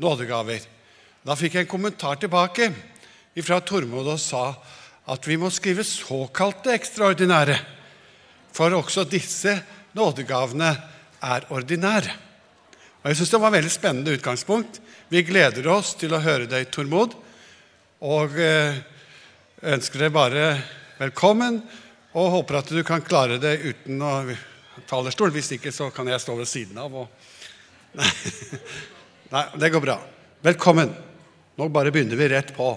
nådegaver. Da fikk jeg en kommentar tilbake fra Tormod og sa at vi må skrive såkalte ekstraordinære, for også disse nådegavene er ordinære. Og Jeg syns det var et veldig spennende utgangspunkt. Vi gleder oss til å høre deg, Tormod, og eh, ønsker deg bare velkommen og håper at du kan klare det uten å talerstol. Hvis ikke, så kan jeg stå ved siden av. Og... Nei, det går bra. Velkommen. Nå bare begynner vi rett på.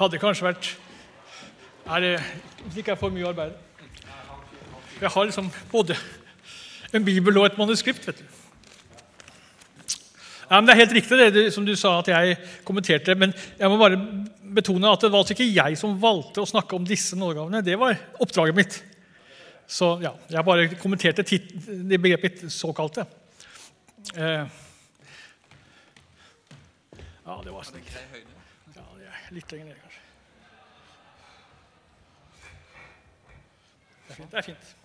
hadde kanskje vært er det, ikke får mye arbeid Jeg har liksom både en bibel og et manuskript. vet du. Ja, men Det er helt riktig det som du sa at jeg kommenterte. Men jeg må bare betone at det var altså ikke jeg som valgte å snakke om disse nådegavene. Det var oppdraget mitt. Så ja, jeg bare kommenterte det begrepet såkalte. Eh, ja, det var snilt. Ja, litt lenger ned, kanskje. Det er fint. Det er fint.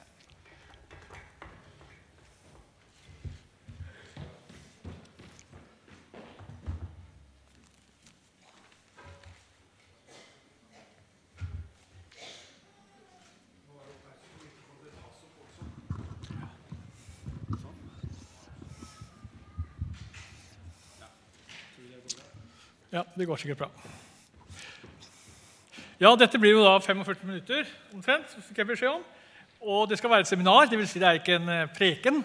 Ja, det går sikkert bra. Ja, dette blir jo da 45 minutter omtrent, fikk jeg beskjed om. Og det skal være et seminar, dvs. Si det er ikke en eh, preken.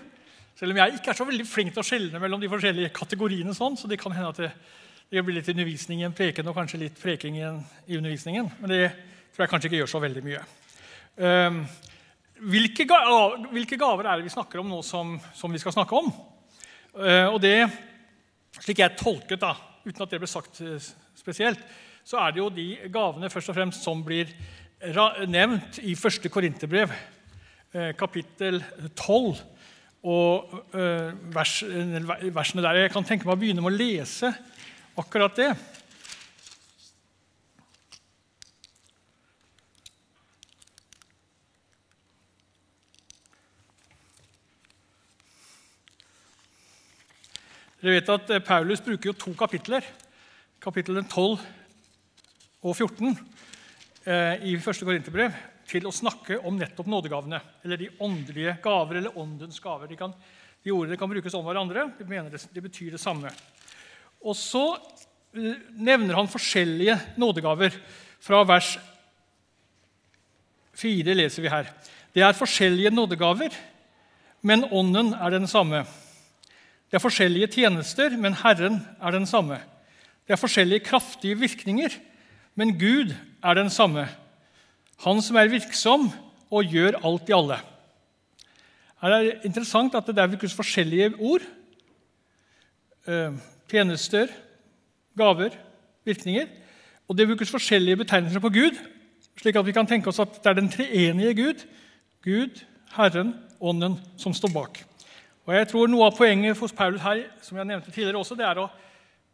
Selv om jeg ikke er så veldig flink til å skjelne mellom de forskjellige kategoriene. sånn, så det kan hende at det, det blir litt undervisning i en preken og kanskje litt preking i, en, i undervisningen. Men det tror jeg kanskje ikke gjør så veldig mye. Um, hvilke, gaver, hvilke, gaver er det vi snakker om nå som, som vi skal snakke om? Uh, og det, slik jeg tolket da, uten at det ble sagt eh, spesielt, så er det jo de gavene først og fremst som blir nevnt i første Korinterbrev, eh, kapittel 12, og eh, versene der. Jeg kan tenke meg å begynne med å lese akkurat det. Dere vet at eh, Paulus bruker jo to kapitler, kapitlene 12 og 14, eh, i 1. Korinterbrev, til å snakke om nettopp nådegavene. Eller de åndelige gaver, eller åndens gaver. De, kan, de ordene kan brukes om hverandre. De, mener det, de betyr det samme. Og så eh, nevner han forskjellige nådegaver. Fra vers 4 leser vi her. Det er forskjellige nådegaver, men ånden er den samme. Det er forskjellige tjenester, men Herren er den samme. Det er forskjellige kraftige virkninger, men Gud er den samme. Han som er virksom og gjør alt i alle. Her er det interessant at det der brukes forskjellige ord. Eh, tjenester, gaver, virkninger. Og det brukes forskjellige betegnelser på Gud, slik at vi kan tenke oss at det er den treenige Gud, Gud, Herren, Ånden, som står bak. Og jeg tror Noe av poenget hos Paulus her som jeg nevnte tidligere også, det er å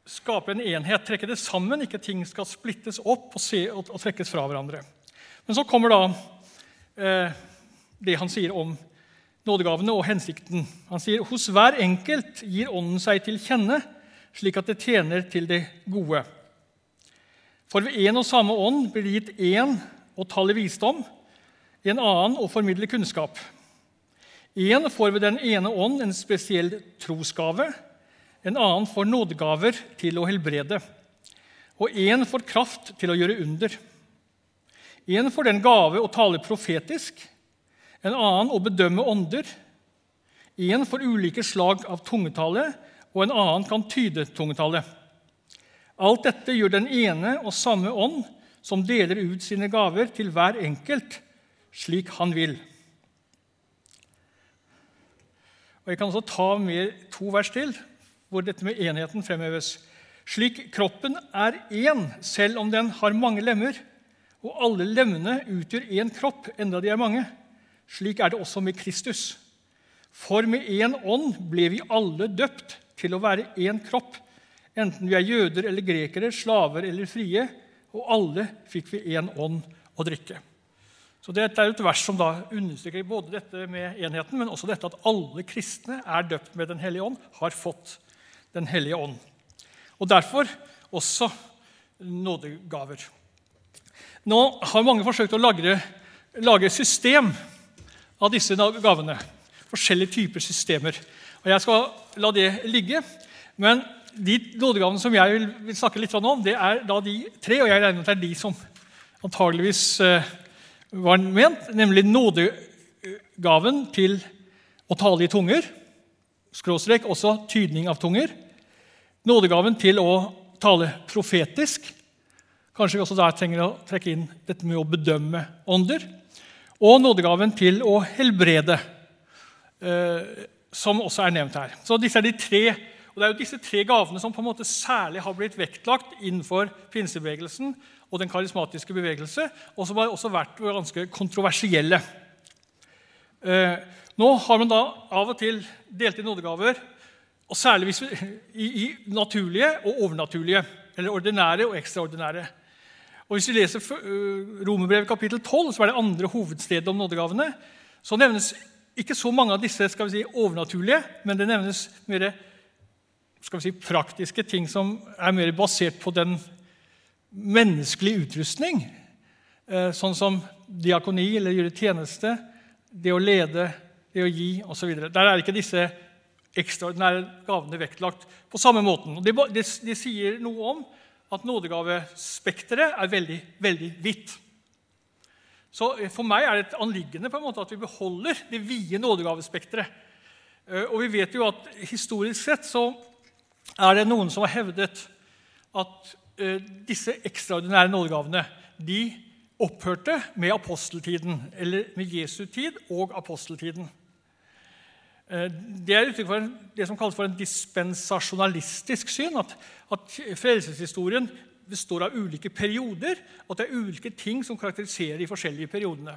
skape en enhet, trekke det sammen, ikke ting skal splittes opp og, se, og, og trekkes fra hverandre. Men så kommer da eh, det han sier om nådegavene og hensikten. Han sier hos hver enkelt gir Ånden seg til kjenne, slik at det tjener til det gode. For ved én og samme ånd blir det gitt én å tale visdom, en annen å formidle kunnskap Én får ved den ene ånd en spesiell trosgave. En annen får nådegaver til å helbrede. Og én får kraft til å gjøre under. Én får den gave å tale profetisk, en annen å bedømme ånder. Én får ulike slag av tungetale, og en annen kan tyde tungetale. Alt dette gjør den ene og samme ånd, som deler ut sine gaver til hver enkelt slik han vil. Og Jeg kan også ta med to vers til, hvor dette med enheten fremheves. Slik kroppen er én, selv om den har mange lemmer, og alle lemmene utgjør én kropp, enda de er mange. Slik er det også med Kristus. For med én ånd ble vi alle døpt til å være én kropp, enten vi er jøder eller grekere, slaver eller frie, og alle fikk vi én ånd å drikke. Så Dette er et vers som da understreker både dette med enheten, men også dette at alle kristne er døpt med Den hellige ånd, har fått Den hellige ånd. Og derfor også nådegaver. Nå har mange forsøkt å lage, lage system av disse gavene. Forskjellige typer systemer. Og Jeg skal la det ligge. Men de nådegavene som jeg vil snakke litt om, det er da de tre, og jeg regner med at det er de som antageligvis eh, var ment, nemlig nådegaven til å tale i tunger, skråstrek også tydning av tunger, nådegaven til å tale profetisk, kanskje vi også der trenger å trekke inn dette med å bedømme ånder, og nådegaven til å helbrede, eh, som også er nevnt her. Så disse er de tre og Det er jo disse tre gavene som på en måte særlig har blitt vektlagt innenfor pinsebevegelsen og den karismatiske bevegelse, og som har også vært ganske kontroversielle. Eh, nå har man da av og til delt inn nådegaver, og særlig vi, i, i, naturlige og overnaturlige. Eller ordinære og ekstraordinære. Og Hvis vi leser uh, Romerbrevet kapittel 12, som er det andre hovedstedet om nådegavene, så nevnes ikke så mange av disse skal vi si, overnaturlige, men det nevnes mer skal vi si, praktiske ting som er mer basert på den menneskelige utrustning. Eh, sånn som diakoni eller gjøre tjeneste, det å lede, det å gi osv. Der er ikke disse ekstraordinære gavene vektlagt på samme måten. Det, det, det sier noe om at nådegavespekteret er veldig, veldig vidt. Så eh, For meg er det et anliggende på en måte at vi beholder det vide nådegavespekteret. Eh, og vi vet jo at historisk sett så er det noen som har hevdet at disse ekstraordinære nådegavene de opphørte med aposteltiden, eller med Jesu tid og aposteltiden. Uh, det er uttrykk for det som kalles for en dispensasjonalistisk syn. At, at frelseshistorien består av ulike perioder, og at det er ulike ting som karakteriserer de forskjellige periodene.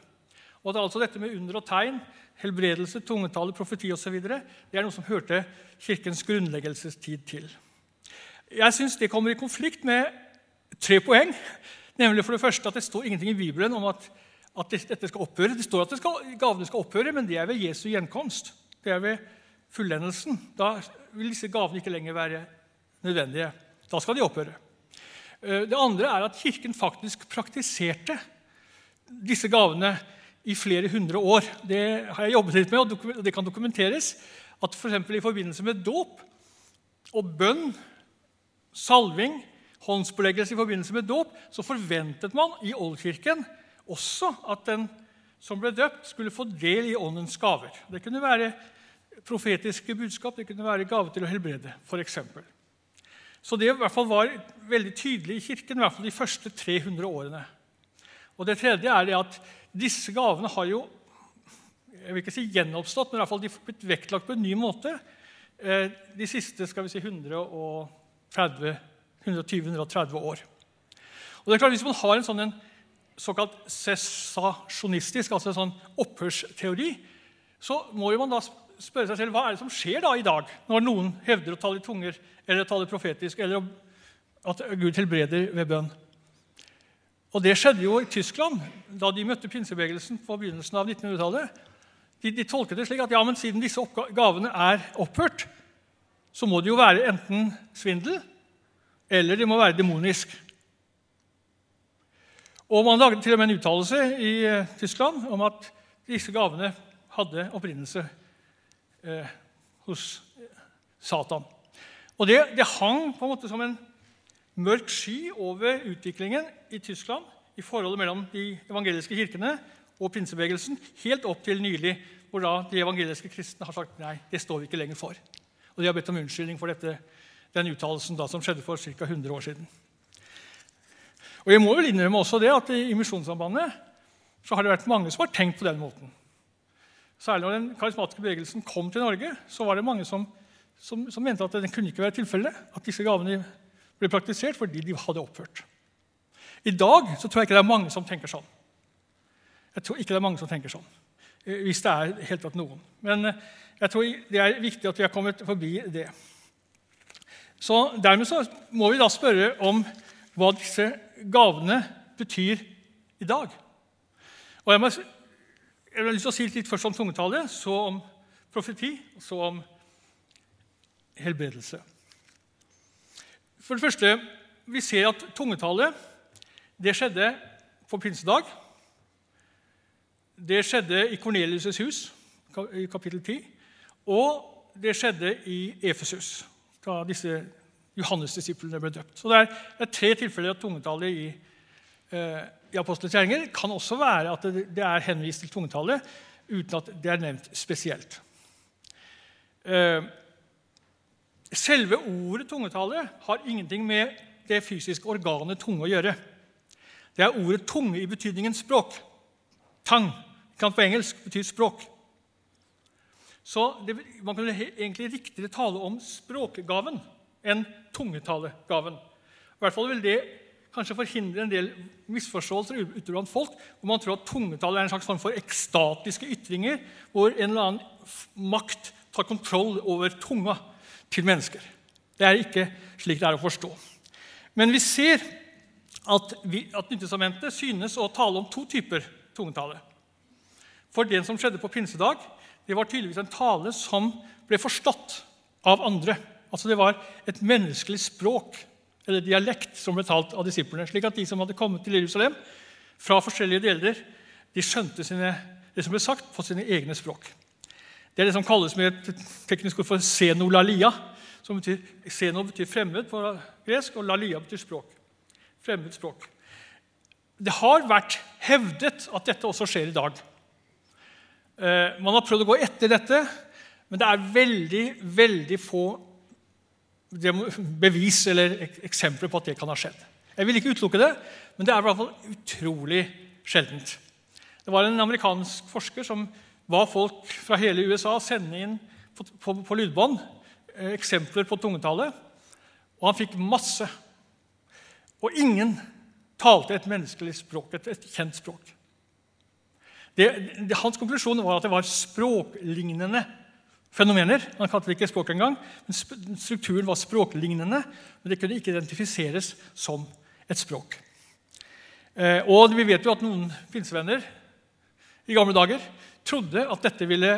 Og at altså dette med under og tegn, helbredelse, tungetale, profeti osv. er noe som hørte Kirkens grunnleggelsestid til. Jeg syns det kommer i konflikt med tre poeng. Nemlig for det første at det står ingenting i Bibelen om at, at dette skal opphøre. Det står at det skal, gavene skal opphøre, men det er ved Jesu gjenkomst. Det er ved fullendelsen. Da vil disse gavene ikke lenger være nødvendige. Da skal de opphøre. Eh, det andre er at Kirken faktisk praktiserte disse gavene i flere hundre år. Det har jeg jobbet litt med, og det kan dokumenteres. At for i forbindelse med dåp og bønn, salving, håndspåleggelse i forbindelse med dåp, så forventet man i Oldkirken også at den som ble døpt, skulle få del i åndens gaver. Det kunne være profetiske budskap, det kunne være gave til å helbrede, f.eks. Så det i hvert fall var veldig tydelig i Kirken, i hvert fall de første 300 årene. Og Det tredje er det at disse gavene har jo jeg vil ikke si gjenoppstått, men i hvert fall de har blitt vektlagt på en ny måte eh, de siste skal vi si, 120-130 år. Og det er klart, Hvis man har en sånn en såkalt sesasjonistisk, altså en sånn opphørsteori, så må jo man da spørre seg selv hva er det som skjer da i dag, når noen hevder å tale i tunger eller å tale profetisk, eller at Gud helbreder ved bønn. Og Det skjedde jo i Tyskland da de møtte pinsebevegelsen på begynnelsen av 1900-tallet. De, de, tolket det slik at ja, men siden disse gavene er opphørt, så må det jo være enten svindel eller det må være demonisk. Og Man lagde til og med en uttalelse i eh, Tyskland om at disse gavene hadde opprinnelse eh, hos Satan. Og det, det hang på en måte som en mørk sky over utviklingen i Tyskland i forholdet mellom de evangeliske kirkene og pinsebevegelsen, helt opp til nylig, hvor da de evangeliske kristne har sagt nei, det står vi ikke lenger for. Og de har bedt om unnskyldning for dette, den uttalelsen som skjedde for ca. 100 år siden. Og jeg må vel innrømme også det at I Misjonssambandet så har det vært mange som har tenkt på den måten. Særlig når den karismatiske bevegelsen kom til Norge, så var det mange som, som, som mente at det kunne ikke være tilfellet. At disse gavene ble praktisert fordi de hadde opphørt. I dag så tror jeg ikke det er mange som tenker sånn. Jeg tror ikke det er mange som tenker sånn, hvis det er helt tatt noen. Men eh, jeg tror det er viktig at vi har kommet forbi det. Så Dermed så må vi da spørre om hva disse gavene betyr i dag. Og Jeg, må, jeg har lyst til å si litt først om tungetale, så om profeti, og så om helbredelse. For det første, Vi ser at tungetale det skjedde på pinsedag. Det skjedde i Kornelius' hus i kapittel 10. Og det skjedde i Efesus, da disse Johannes-disiplene ble døpt. Så det er, det er, tre tilfeller av tungetale i, eh, i apostelens gjerninger. Det kan også være at det, det, er henvist til tungetale uten at det er nevnt spesielt. Eh, selve ordet tungetale har ingenting med det fysiske organet tunge å gjøre. Det er ordet 'tunge' i betydningen språk. Tang kan på engelsk bety språk. Så det, Man kunne egentlig riktigere tale om språkgaven enn tungetalegaven. I hvert fall vil det kanskje forhindre en del misforståelser ute blant folk, hvor man tror at tungetale er en slags form for ekstatiske ytringer, hvor en eller annen makt tar kontroll over tunga til mennesker. Det er ikke slik det er å forstå. Men vi ser at, vi, at Nyttestamentet synes å tale om to typer tungetale. For det som skjedde på pinsedag, det var tydeligvis en tale som ble forstått av andre. Altså Det var et menneskelig språk eller dialekt som ble talt av disiplene. slik at de som hadde kommet til Jerusalem fra forskjellige deler, de skjønte sine, det som ble sagt, på sine egne språk. Det er det som kalles med et teknisk ord for senolalia. som betyr, Seno betyr fremmed på gresk, og lalia betyr språk. Fremmed språk. Det har vært hevdet at dette også skjer i dag. Eh, man har prøvd å gå etter dette, men det er veldig, veldig få bevis eller eksempler på at det kan ha skjedd. Jeg vil ikke utelukke det, men det er i hvert fall utrolig sjeldent. Det var en amerikansk forsker som ba folk fra hele USA sende inn på, på, på lydbånd eh, eksempler på tungetale, og han fikk masse. Og ingen talte et menneskelig språk, et, et kjent språk. Det, det, hans konklusjon var at det var språklignende fenomener. Han kalte det ikke språk engang, men strukturen var språklignende. Men det kunne ikke identifiseres som et språk. Eh, og vi vet jo at noen pinsevenner i gamle dager trodde at dette ville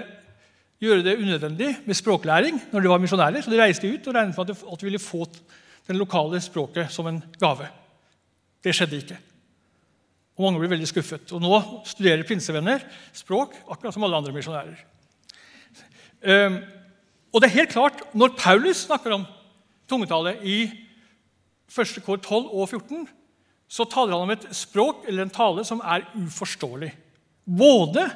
gjøre det unødvendig med språklæring når de var misjonærer. Så de reiste ut og regnet med at de ville få det lokale språket som en gave. Det skjedde ikke. Og mange blir veldig skuffet. Og nå studerer pinsevenner språk akkurat som alle andre misjonærer. Um, og det er helt klart, Når Paulus snakker om tungetale i 1. kår 12 og 14, så taler han om et språk eller en tale som er uforståelig. Både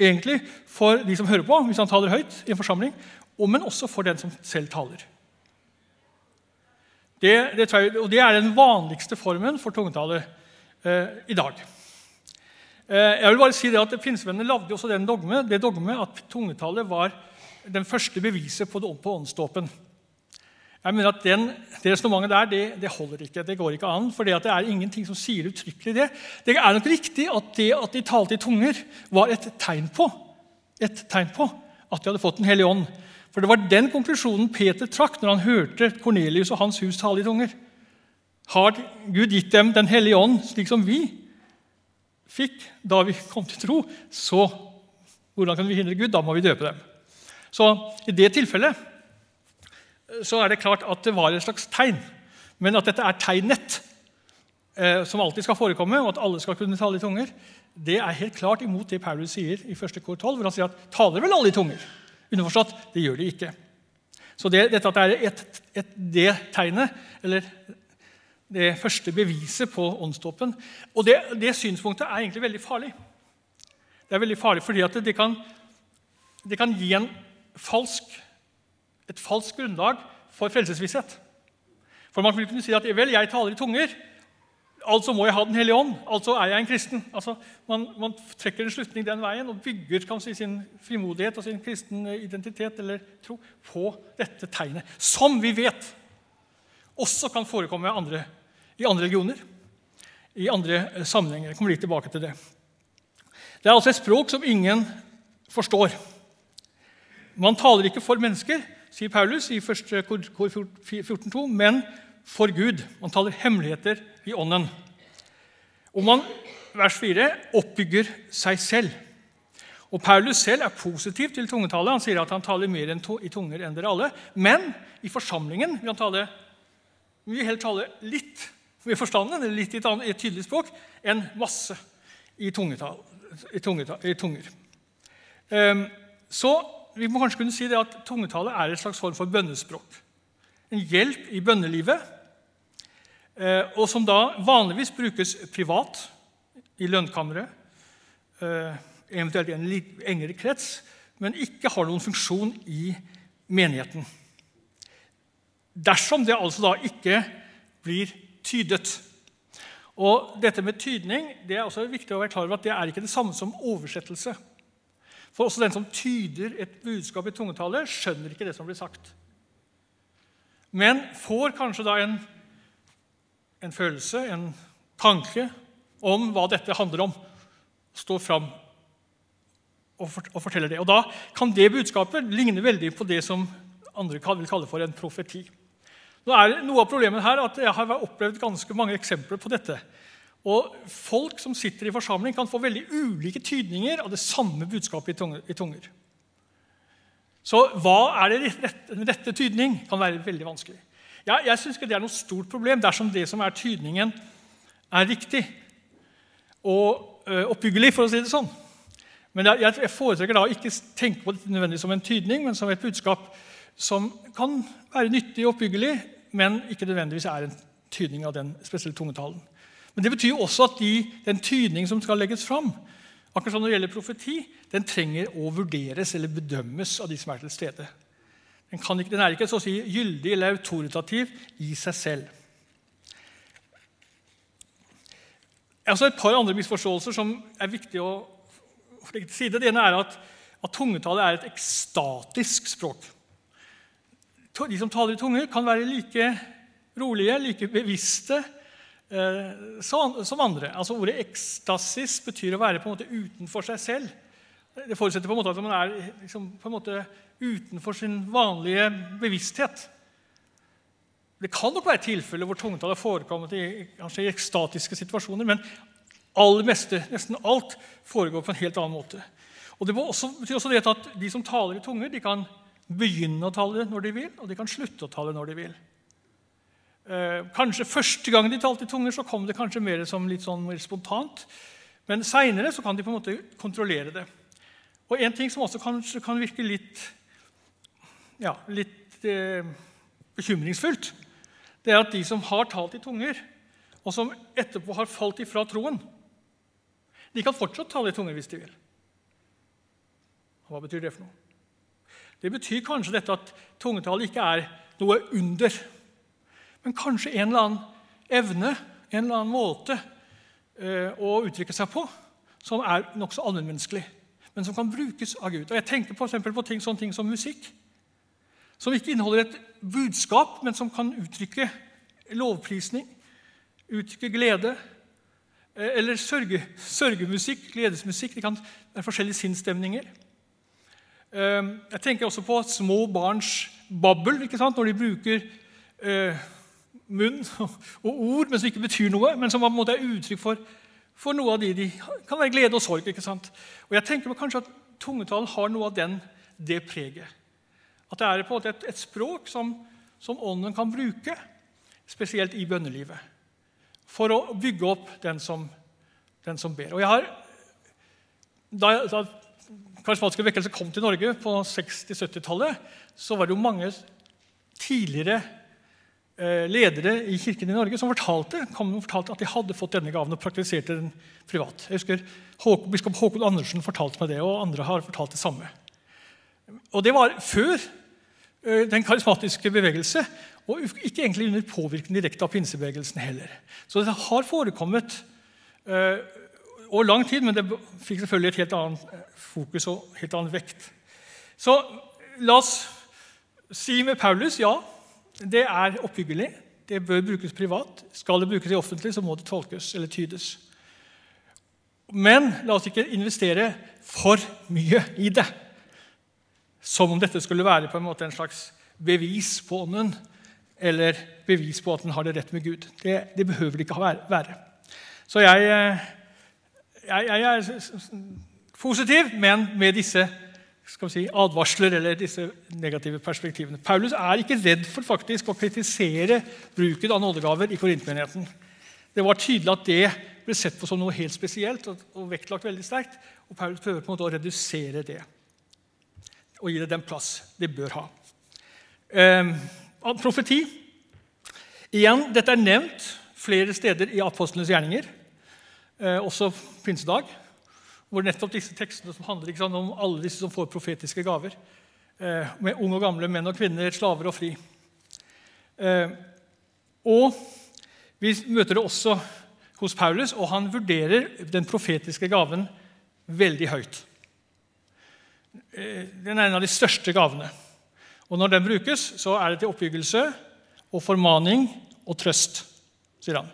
egentlig for de som hører på, hvis han taler høyt i en forsamling, men også for den som selv taler. Det, det og det er den vanligste formen for tungetale Eh, i dag. Eh, jeg vil bare si det at Pinsevennene lagde også den dogme, det dogme at tungetallet var den første beviset på, på åndsdåpen. Jeg mener at den, Det resonnementet der det, det, holder ikke. Det går ikke an. For det, det er ingenting som sier uttrykkelig det. Det er nok riktig at det at de talte i tunger, var et tegn på et tegn på at de hadde fått Den hellige ånd. For det var den konklusjonen Peter trakk når han hørte Kornelius og hans hus tale i tunger. Har Gud gitt dem Den hellige ånd, slik som vi fikk da vi kom til tro, så hvordan kan vi hindre Gud? Da må vi døpe dem. Så I det tilfellet så er det klart at det var et slags tegn. Men at dette er tegnet, eh, som alltid skal forekomme, og at alle skal kunne tale i tunger, det er helt klart imot det Paulus sier i 1. kor 12, hvor han sier at taler vel alle i tunger? Underforstått det gjør de ikke. Så det, dette at det er et, et, det tegnet, eller det første beviset på åndsdåpen. Og det, det, synspunktet er egentlig veldig farlig. Det er veldig farlig fordi det kan, det, kan, gi falsk, et falskt grunnlag for frelsesvisshet. For man vil kunne si at vel, jeg taler i tunger, altså må jeg ha Den hellige ånd. Altså er jeg en kristen. Altså, man, man, trekker en slutning den veien og bygger si, sin frimodighet og sin kristen identitet eller tro på dette tegnet, som vi vet også kan forekomme andre, i andre religioner, i andre eh, sammenhenger. Jeg kommer litt tilbake til det. Det er altså et språk som ingen forstår. Man taler ikke for mennesker, sier Paulus i 1. kor 14,2, men for Gud. Man taler hemmeligheter i ånden. Og man, vers 4, oppbygger seg selv. Og Paulus selv er positiv til tungetale. Han sier at han taler mer i tunger enn dere alle. Men i forsamlingen vil han tale, vil heller tale litt med forstanden, eller litt i et, annet, i et tydelig språk, enn masse i, tungetal, i, tungetal, i tunger. Um, så vi må kanskje kunne si det at tungetale er et slags form for bønnespråk. En hjelp i bønnelivet, uh, og som da vanligvis brukes privat, i lønnkammeret, uh, eventuelt i en litt engere krets, men ikke har noen funksjon i menigheten. Dersom det altså da ikke blir tydet. Og dette med tydning det er også viktig å være klar over at det er ikke det samme som oversettelse. For også den som tyder et budskap i tungetale, skjønner ikke det som blir sagt. Men får kanskje da en, en følelse, en tanke, om hva dette handler om. Står fram og, forteller det. Og Da kan det budskapet ligne veldig på det som andre vil kalle for en profeti. Nå er Noe av problemet her at Jeg har opplevd ganske mange eksempler på dette. Og Folk som sitter i forsamling, kan få veldig ulike tydninger av det samme budskapet i tunger. Så hva er det rette, rette tydning? kan være veldig vanskelig. Ja, jeg syns ikke det er noe stort problem dersom det som er tydningen, er riktig og oppbyggelig, for å si det sånn. Men jeg, foretrekker da å ikke tenke på det nødvendigvis som en tydning, men som et budskap som kan være nyttig og oppbyggelig, men ikke nødvendigvis er en tydning av den spesielle tungetalen. Men det betyr jo også at de, den tydning som skal legges fram, akkurat som når det gjelder profeti, den trenger å vurderes eller bedømmes av de som er til stede. Den, ikke, den er ikke så å si gyldig eller autoritativ i seg selv. Det er også et par andre misforståelser som er viktig å legge til side. Det ene er at, at tungetallet er et ekstatisk språk de som taler i tunger, kan være like rolige, like bevisste eh, som andre. Altså Ordet ekstasis betyr å være på en måte utenfor seg selv. Det forutsetter på en måte at man er liksom, på en måte utenfor sin vanlige bevissthet. Det kan nok være tilfeller hvor tungetall har forekommet i, kanskje i ekstatiske situasjoner, men aller meste, nesten alt foregår på en helt annen måte. Og Det betyr også det at De som taler i tunger, de kan begynne å tale når de vil, og de kan slutte å tale når de vil. Eh, kanskje Første gang de talte i tunger, så kom det kanskje mer som litt sånn mer spontant. Men seinere kan de på en måte kontrollere det. Og En ting som også kanskje kan virke litt, ja, litt eh, bekymringsfullt, det er at de som har talt i tunger, og som etterpå har falt ifra troen, de kan fortsatt tale i tunger hvis de vil. Hva betyr det for noe? Det betyr kanskje dette at tungetall ikke er noe under, men kanskje en eller annen evne, en eller annen måte eh, å uttrykke seg på som er nokså allmennmenneskelig, men som kan brukes av Gud. Og Jeg tenker f.eks. på ting, sånne ting som musikk, som ikke inneholder et budskap, men som kan uttrykke lovprisning, uttrykke glede. Eh, eller sørge, sørgemusikk, gledesmusikk. Det kan være forskjellige sinnsstemninger. Ehm, jeg tenker også på små barns babbel når de bruker eh, munn og ord, men som ikke betyr noe, men som på en måte er uttrykk for, for noe av det de kan være glede og sorg. ikke sant? Og jeg tenker på kanskje at tungetalen har noe av den, det preget. At det er på en måte et, et språk som, som, ånden kan bruke, spesielt i bønnelivet, for å bygge opp den som, den som ber. Og jeg har, da, da karismatiske vekkelse kom til Norge på 60-70-tallet, så var det jo mange tidligere eh, ledere i kirken i Norge som fortalte, fortalte at de hadde fått denne gaven og praktiserte den privat. Jeg husker Håkon, Biskop Håkon Andersen fortalte meg det, og andre har fortalt det samme. Og Det var før eh, den karismatiske bevegelse, og ikke egentlig under påvirkning direkte av pinsebevegelsen heller. Så det har forekommet eh, over lang tid, men det fikk selvfølgelig et helt annet eh, fokus og helt annen vekt. Så la oss si med Paulus ja, det er oppbyggelig. Det bør brukes privat. Skal det brukes i offentlig, så må det tolkes eller tydes. Men la oss ikke investere for mye i det. Som om dette skulle være på en måte en slags bevis på ånden, eller bevis på at den har det rett med Gud. Det, det behøver det ikke være. Så jeg, eh, jeg, jeg er positiv, men med disse si, advarsler eller disse negative perspektivene. Paulus er ikke redd for faktisk å kritisere bruken av nådegaver i korintmenigheten. Det var tydelig at det ble sett på som noe helt spesielt og, og vektlagt veldig sterkt. Og Paulus prøver på en måte å redusere det og gi det den plass det bør ha. Eh, profeti. Igjen, Dette er nevnt flere steder i apostlenes gjerninger, også pinsedag, hvor nettopp disse tekstene som handler sant, om alle disse som får profetiske gaver, eh, med unge og gamle, menn og kvinner, slaver og fri. Eh, og vi møter det også hos Paulus, og han vurderer den profetiske gaven veldig høyt. Eh, Den er en av de største gavene. Og når den brukes, så er det til oppbyggelse og formaning og trøst, sier han.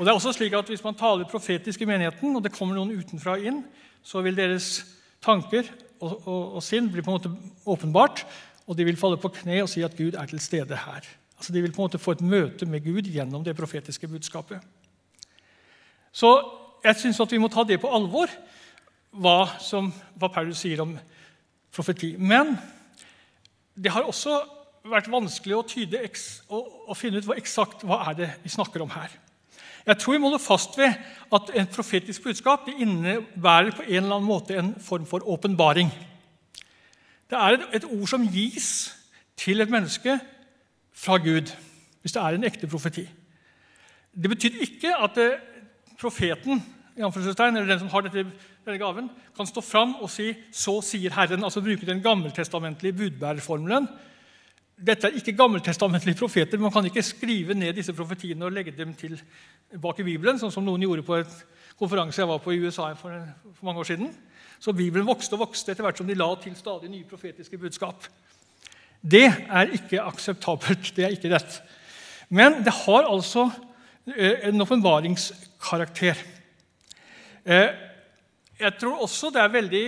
Og det er også slik at Hvis man taler profetisk i menigheten, og det kommer noen utenfra inn, så vil deres tanker og, og, og sinn bli på en måte åpenbart, og de vil falle på kne og si at Gud er til stede her. Altså De vil på en måte få et møte med Gud gjennom det profetiske budskapet. Så jeg syns at vi må ta det på alvor, hva, som, hva Paulus sier om profeti. Men det har også vært vanskelig å, tyde, og å, finne ut hva eksakt hva er det vi snakker om her. Jeg tror vi må holde fast ved at en profetisk budskap innebærer på en eller annen måte en form for åpenbaring. Det er et, ord som gis til et menneske fra Gud, hvis det er en ekte profeti. Det betyr ikke at eh, profeten eller den som har dette, denne gaven, kan stå fram og si 'Så sier Herren', altså bruke den gammeltestamentlige budbærerformelen. Dette er ikke gammeltestamentlige profeter. Man kan ikke skrive ned disse profetiene og legge dem til bak i Bibelen, sånn som noen gjorde på en konferanse jeg var på i USA for, for mange år siden. Så Bibelen vokste og vokste etter hvert som de la til stadig nye profetiske budskap. Det er ikke akseptabelt. Det er ikke rett. Men det har altså eh, en åpenbaringskarakter. Eh, Jeg tror også det er veldig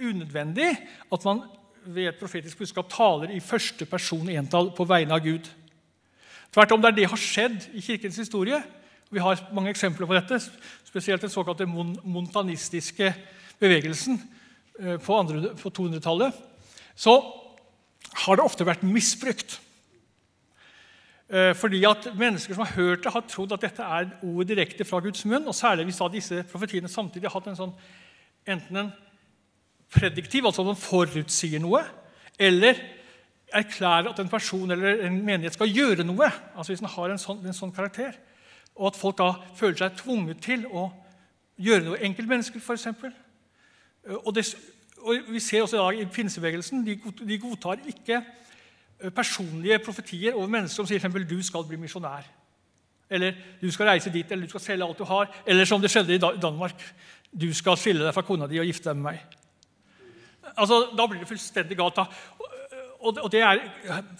unødvendig at man ved et profetisk budskap taler i første person entall på vegne av Gud. Tvert om det er det har skjedd i kirkens historie. Vi har mange eksempler på dette, spesielt den såkalte montanistiske bevegelsen eh, på, 200-tallet. Så har det ofte vært misbrukt. Eh, Fordi at Mennesker som har hørt det, har trodd at dette er ord direkte fra Guds munn. og Særlig hvis da disse profetiene samtidig har hatt en sånn, enten en prediktiv, altså man forutsier noe, eller erklærer at en person eller en menighet skal gjøre noe. altså Hvis den har en sånn, en sånn karakter. Og at folk da føler seg tvunget til å gjøre noe. Enkeltmennesker, f.eks. Og, og vi ser også i dag i pinsebevegelsen de, de godtar ikke eh, personlige profetier over mennesker som sier eksempel, du skal bli misjonær. Eller du skal reise dit, eller du skal selge alt du har. Eller som det skjedde i Danmark, du skal skille deg fra kona di og gifte deg med meg. Altså, Da blir det fullstendig galt. da. Og, og det er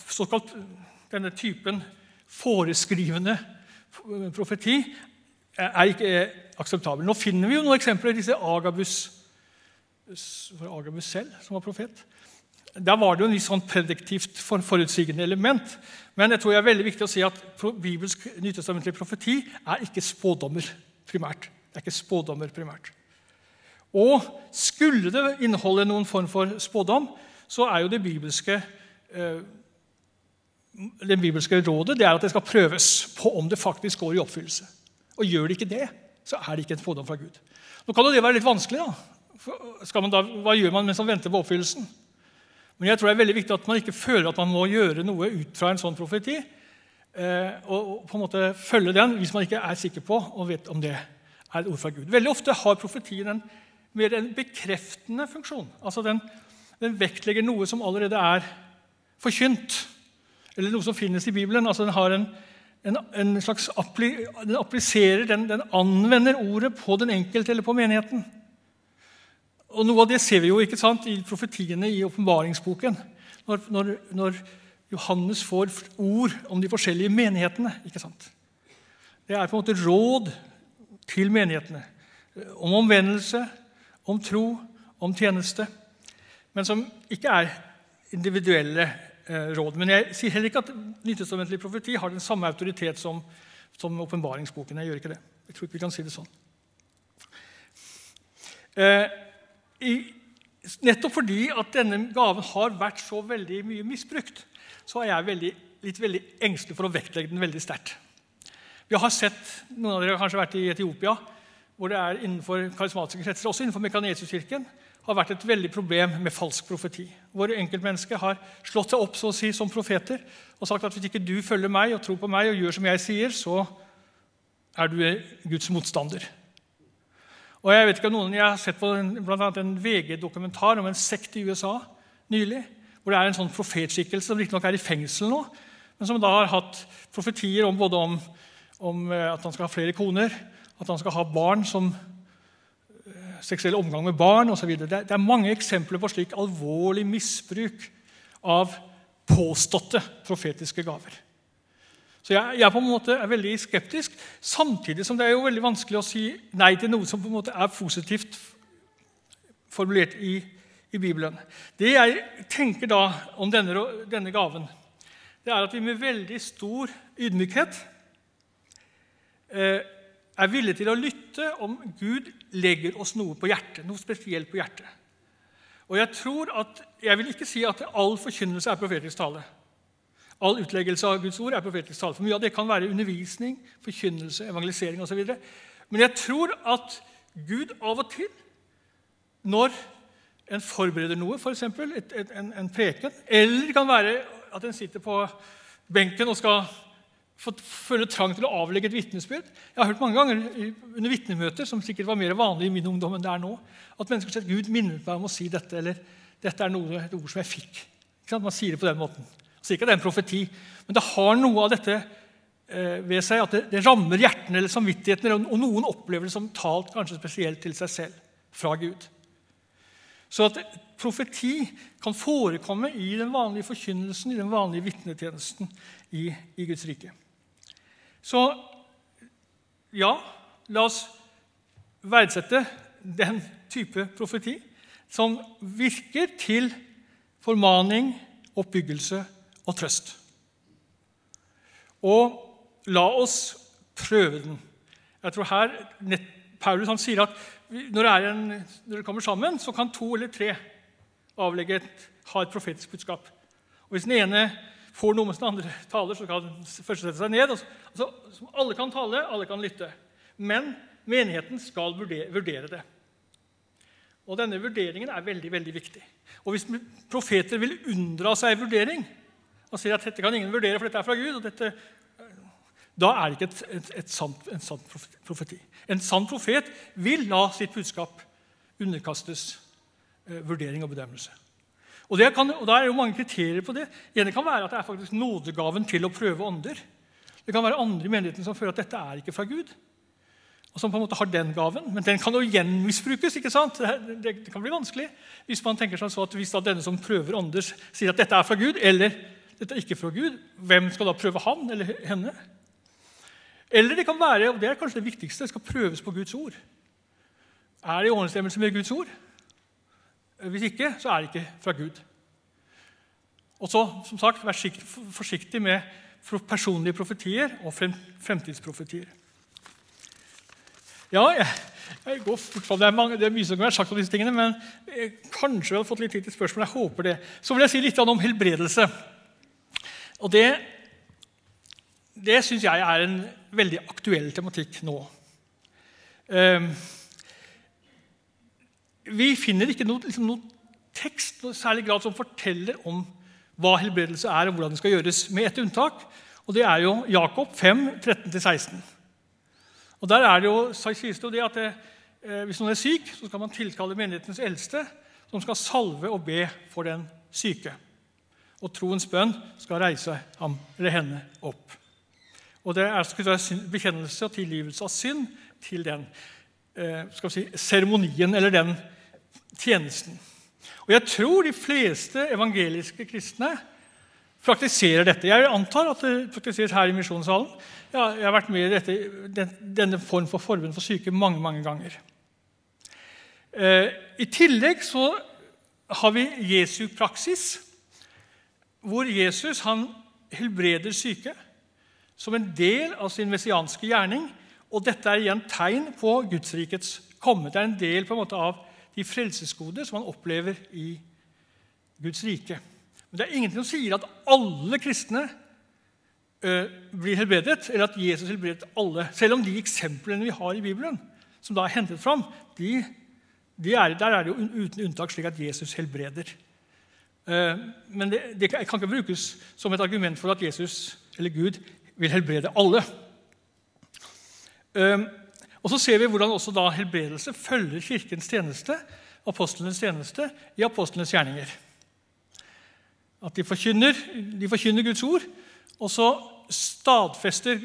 såkalt denne typen foreskrivende profeti er ikke akseptabel. Nå finner vi jo noen eksempler i disse Agabus Agabus selv som var profet. Der var det jo en litt sånn prediktivt forutsigende element. Men jeg tror det er veldig viktig å si at bibelsk nytestamentlig profeti er ikke spådommer primært. Det er ikke spådommer primært. Og skulle det inneholde noen form for spådom, så er jo det bibelske eh, det bibelske rådet det er at det skal prøves på om det faktisk går i oppfyllelse. Og Gjør det ikke det, så er det ikke en spådom fra Gud. Nå kan jo det være litt vanskelig. da. Hva gjør man mens man venter på oppfyllelsen? Men jeg tror det er veldig viktig at man ikke føler at man må gjøre noe ut fra en sånn profeti. Eh, og på en måte følge den hvis man ikke er sikker på og vet om det er et ord fra Gud. Veldig ofte har profetien en, mer en bekreftende funksjon. Altså den, den vektlegger noe som allerede er forkynt, eller noe som finnes i Bibelen. Altså Den en, en, en appli, den appliserer, den, den anvender ordet på den enkelte eller på menigheten. Og Noe av det ser vi jo ikke sant, i profetiene i åpenbaringsboken. Når, når, når Johannes får ord om de forskjellige menighetene. ikke sant? Det er på en måte råd til menighetene om omvendelse, om tro, om tjeneste. Men som ikke er individuelle eh, råd. Men jeg sier heller ikke at nytestamentlig profeti har den samme autoritet som, som åpenbaringsboken. Jeg gjør ikke det. Jeg tror ikke vi kan si det sånn. Eh, i, nettopp fordi at denne gaven har vært så veldig mye misbrukt, så er jeg veldig, litt veldig engstelig for å vektlegge den veldig sterkt. Vi har sett, Noen av dere har kanskje vært i Etiopia, hvor det er innenfor karismatiske kretser, også innenfor Mekanesiskirken, har vært et veldig problem med falsk profeti. Hvor enkeltmennesker har slått seg opp så å si, som profeter og sagt at hvis ikke du følger meg og tror på meg og gjør som jeg sier, så er du Guds motstander. Og Jeg vet ikke om noen, jeg har sett på en, blant annet en VG-dokumentar om en sekt i USA nylig, hvor det er en sånn profetskikkelse som riktignok er i fengsel nå, men som da har hatt profetier om både om, om eh, at han skal ha flere koner, at han skal ha barn som eh, seksuell omgang med barn osv. Det, det er mange eksempler på slik alvorlig misbruk av påståtte profetiske gaver. Så jeg, jeg på en måte er veldig skeptisk, samtidig som det er jo veldig vanskelig å si nei til noe som på en måte er positivt formulert i, i Bibelen. Det jeg tenker da om denne, denne gaven, det er at vi med veldig stor ydmykhet eh, er villige til å lytte om Gud legger oss noe på hjertet, noe spesielt på hjertet. Og Jeg tror at, jeg vil ikke si at all forkynnelse er profetisk tale. All utleggelse av Guds ord er profetisk tale. For Mye av det kan være undervisning, forkynnelse, evangelisering osv. Men jeg tror at Gud av og til, når en forbereder noe, f.eks. En, en preken, eller det kan være at en sitter på benken og skal føle trang til å avlegge et vitnesbyrd. Jeg har hørt mange ganger under vitnemøter, som sikkert var mer vanlig i min ungdom enn det er nå, at mennesker sier at Gud minnet meg om å si dette, eller dette er noe, et ord som jeg fikk. Man sier det på den måten. Så ikke det er en profeti, men det har noe av dette eh, ved seg at det, det, rammer hjertene eller samvittighetene, og noen opplever det som talt kanskje spesielt til seg selv fra Gud. Så at profeti kan forekomme i den vanlige forkynnelsen, i den vanlige vitnetjenesten i, i Guds rike. Så ja, la oss verdsette den type profeti som virker til formaning, oppbyggelse og trøst. Og la oss prøve den. Jeg tror her, Paulus han sier at når, det kommer sammen, så kan to eller tre avlegge et, ha et profetisk budskap. Og Hvis den ene får noe mens den andre taler, så kan den første sette seg ned. Altså, alle kan tale, alle kan lytte. Men menigheten skal vurdere, det. Og denne vurderingen er veldig veldig viktig. Og Hvis profeter vil unndra seg vurdering og sier at dette kan ingen vurdere, for dette er fra Gud, dette, da er det ikke et, et, et sant, en sann profeti. En sann profet vil la sitt budskap underkastes eh, vurdering og bedømmelse. Og, kan, og er det jo mange kriterier på det. ene kan være at det er faktisk nådegaven til å prøve ånder. Det kan være andre i menigheten som føler at dette er ikke fra Gud. og som på en måte har den gaven, Men den kan jo igjen misbrukes. ikke sant? Det, det, det kan bli vanskelig hvis man tenker sånn så at hvis da denne som prøver ånder, sier at dette er fra Gud, eller dette er ikke fra Gud, hvem skal da prøve han eller henne? Eller det kan være, og det er kanskje det viktigste, det skal prøves på Guds ord. Er det i overensstemmelse med Guds ord? Hvis ikke, så er det ikke fra Gud. Og så, som sagt, Vær forsiktig med personlige profetier og fremtidsprofetier. Ja, jeg, jeg går fort det, er det er mye som kan være sagt om disse tingene, men jeg, kanskje vi hadde fått litt tid til spørsmål. Jeg håper det. Så vil jeg si litt om helbredelse. Og det, det syns jeg er en veldig aktuell tematikk nå. Um, vi finner ikke noe, liksom, noe tekst noe særlig grad som forteller om hva helbredelse er, og hvordan det skal gjøres, med ett unntak. Og det er jo Jakob 5, 13-16. Og Der er det jo, sies det jo det at det, eh, hvis noen er syk, så skal man tilkalle menighetens eldste, som skal salve og be for den syke. Og troens bønn skal reise ham eller henne opp. Og Det er bekjennelse og tilgivelse av synd til den eh, skal vi si, seremonien eller den tjenesten. Og Jeg tror de fleste evangeliske kristne praktiserer dette. Jeg antar at det praktiseres her i Misjonssalen. Jeg har vært med i dette, denne form for forbund for syke mange mange ganger. Eh, I tillegg så har vi Jesu praksis, hvor Jesus han helbreder syke som en del av sin messianske gjerning Og dette er igjen tegn på Gudsrikets komme. Det er en del på en måte av de frelsesgoder som man opplever i Guds rike. Men det er ingenting som sier at alle kristne uh, blir helbredet, eller at Jesus helbredet alle. Selv om de eksemplene vi har i Bibelen, som da er hentet fram, de, de er, der er det jo uten unntak slik at Jesus helbreder. Uh, men det, det, kan ikke brukes som et argument for at Jesus eller Gud vil helbrede alle. Og Så ser vi hvordan også da helbredelse følger Kirkens tjeneste, apostlenes tjeneste, i apostlenes gjerninger. At de forkynner, de forkynner Guds ord, og så stadfester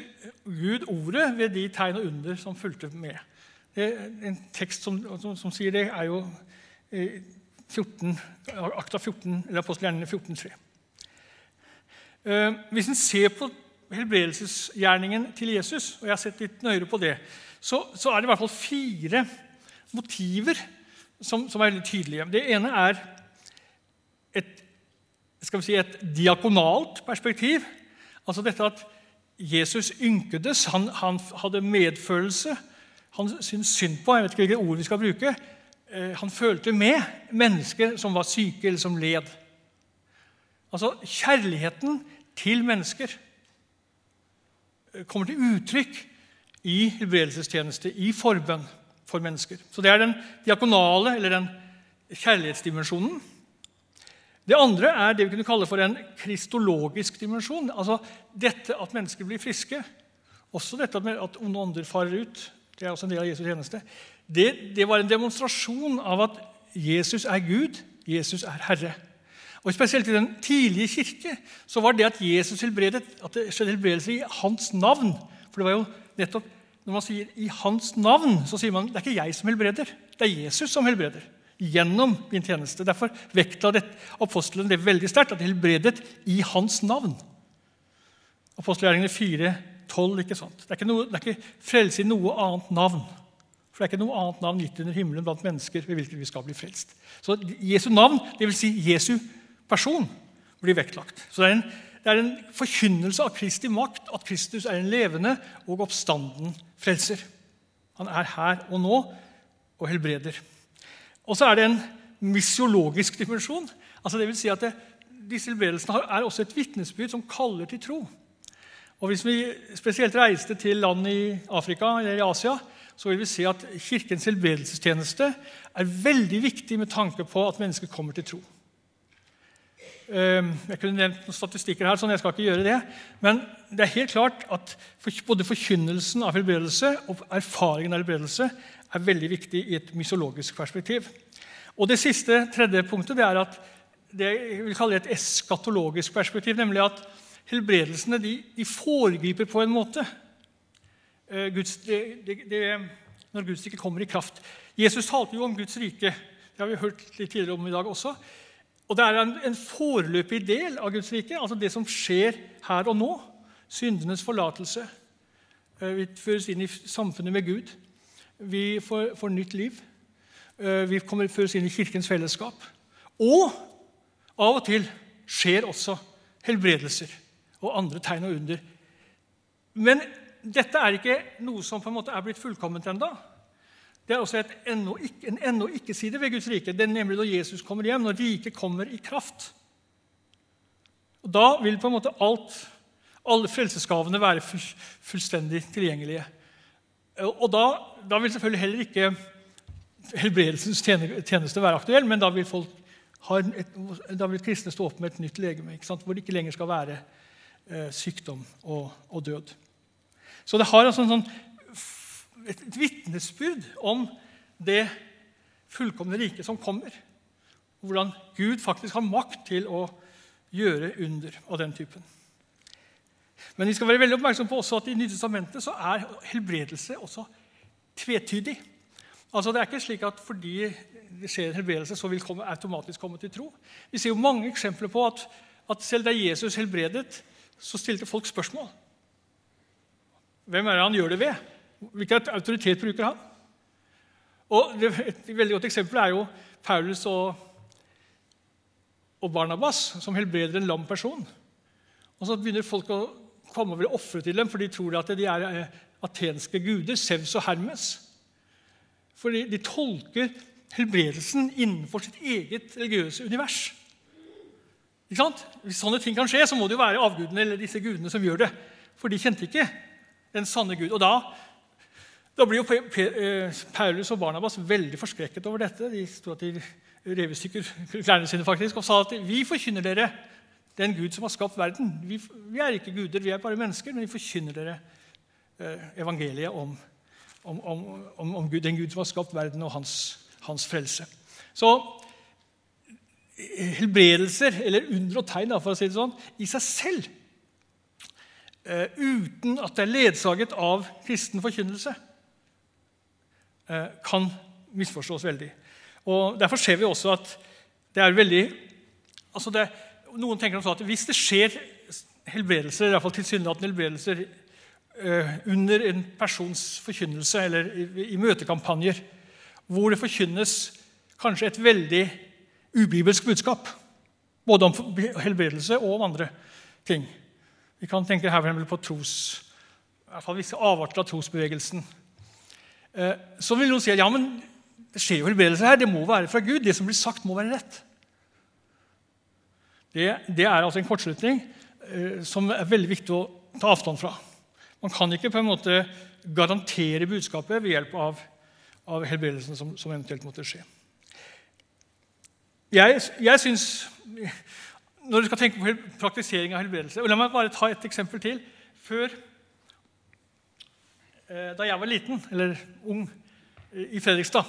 Gud ordet ved de tegn og under som fulgte med. en tekst som, som, som, sier det, er jo 14, eh, akta 14, eller apostelgjerningene 14.3. Eh, hvis en ser på helbredelsesgjerningen til Jesus, og jeg har sett litt nøyere på det, så, så, er det i hvert fall fire motiver som, som, er veldig tydelige. Det ene er et, si, et diakonalt perspektiv. Altså dette at Jesus ynkedes, han, han hadde medfølelse. Han syntes synd på jeg vet ikke hvilket ord vi skal bruke, eh, Han følte med mennesker som var syke eller som led. Altså kjærligheten til mennesker eh, kommer til uttrykk i helbredelsestjeneste, i forbønn for mennesker. Så Det er den diakonale, eller den kjærlighetsdimensjonen. Det andre er det vi kunne kalle for en kristologisk dimensjon. Altså dette at mennesker blir friske. Også dette at onde ånder farer ut. Det er også en del av Jesus' tjeneste. Det, det var en demonstrasjon av at Jesus er Gud, Jesus er Herre. Og Spesielt i den tidlige kirke så var det at Jesus helbredet, at det skjedde helbredelse i hans navn. For det var jo nettopp Når man sier 'i hans navn', så sier man det er ikke jeg som helbreder. Det er Jesus som helbreder. Gjennom min tjeneste. Derfor vektla apostelen det veldig sterkt, at de helbredet i hans navn. Apostelgjerningene 4, 12, ikke sant? Det er ikke, noe, det er ikke frelse i noe annet navn. For det er ikke noe annet navn gitt under himmelen blant mennesker ved hvilket vi skal bli frelst. Så Jesu navn, dvs. Si Jesu person, blir vektlagt. Så det er en det er en forkynnelse av Kristi makt at Kristus er en levende og oppstanden frelser. Han er her og nå og helbreder. Og så er det en misiologisk dimensjon. Altså det vil si at det, Disse helbredelsene er også et vitnesbyrd som kaller til tro. Og Hvis vi spesielt reiste til land i Afrika eller i Asia, så vil vi se at Kirkens helbredelsestjeneste er veldig viktig med tanke på at mennesker kommer til tro. Ehm, jeg kunne nevnt noen statistikker her, sånn jeg skal ikke gjøre det. Men det er helt klart at både forkynnelsen av helbredelse og erfaringen av helbredelse er veldig viktig i et mysiologisk perspektiv. Og Det siste, tredje punktet det er at det jeg vil kalle et eskatologisk perspektiv. Nemlig at helbredelsene de, de foregriper på en måte Guds, det, det, det, når Guds rike kommer i kraft. Jesus talte jo om Guds rike. Det har vi hørt litt tidligere om i dag også. Og det er en, en foreløpig del av Guds rike, altså det som skjer her og nå. Syndenes forlatelse. Eh, vi føres inn i samfunnet med Gud. Vi får, får nytt liv. Eh, vi kommer føres inn i Kirkens fellesskap. Og av og til skjer også helbredelser og andre tegn og under. Men dette er ikke noe som på en måte er blitt fullkomment ennå. Det er også ennå ikke, en ennå ikke-side ved Guds rike. Det er nemlig når Jesus kommer hjem, når riket kommer i kraft. Og Da vil på en måte alt, alle frelsesgavene være fullstendig tilgjengelige. Og da, da, vil selvfølgelig heller ikke helbredelsens tjeneste være aktuell, men da vil, et, da vil kristne stå opp med et nytt legeme, hvor det ikke lenger skal være eh, sykdom og, og, død. Så det har altså en sånn et vitnesbyrd om det fullkomne riket som kommer. Og hvordan Gud faktisk har makt til å gjøre under av den typen. Men vi skal være veldig oppmerksom på også at i Nytestamentet så er helbredelse også tvetydig. Altså Det er ikke slik at fordi det skjer en helbredelse, så vil komme, automatisk komme til tro. Vi ser jo mange eksempler på at, at selv da Jesus helbredet, så stilte folk spørsmål. Hvem er det han gjør det ved? Hvilken autoritet bruker han? Og Et veldig godt eksempel er jo Paulus og, og Barnabas, som helbreder en lam person. Og Så begynner folk å komme og vil ofre til dem, for de tror at de er eh, atenske guder, Sevs og Hermes. For de tolker helbredelsen innenfor sitt eget religiøse univers. Ikke sant? Hvis sånne ting kan skje, så må det jo være avgudene eller disse gudene som gjør det. For de kjente ikke den sanne Gud. Og da, da blir jo eh, Paulus og Barnabas veldig forskrekket over dette. De sto at de rev i stykker klærne sine faktisk, og sa at vi forkynner dere den Gud som har skapt verden. Vi, vi er ikke guder, vi er bare mennesker, men vi forkynner dere eh, evangeliet om, om, om, om Gud, den Gud som har skapt verden, og hans, hans frelse. Så helbredelser, eller under og tegn, for å si det sånn, i seg selv, uh, uten at det er ledsaget av kristen forkynnelse, kan misforstås veldig. Og Derfor ser vi også at det er veldig altså det, Noen tenker at hvis det skjer helbredelser, i hvert fall tilsynelatende helbredelser uh, under en persons forkynnelse eller i møtekampanjer, hvor det forkynnes kanskje et veldig ubibelsk budskap. Både om helbredelse og om andre ting. Vi kan tenke her på tros, i hvert fall visse avarter av trosbevegelsen. Eh, så vil noen si at ja, men det skjer jo helbredelse her. Det må være fra Gud. Det som blir sagt, må være rett. Det, det er altså en kortslutning eh, som er veldig viktig å ta avstand fra. Man kan ikke på en måte garantere budskapet ved hjelp av, av helbredelsen som, som eventuelt måtte skje. Jeg, jeg synes, Når du skal tenke på praktisering av helbredelse og La meg bare ta et eksempel til. Før, Da jeg var liten, eller ung, i Fredrikstad,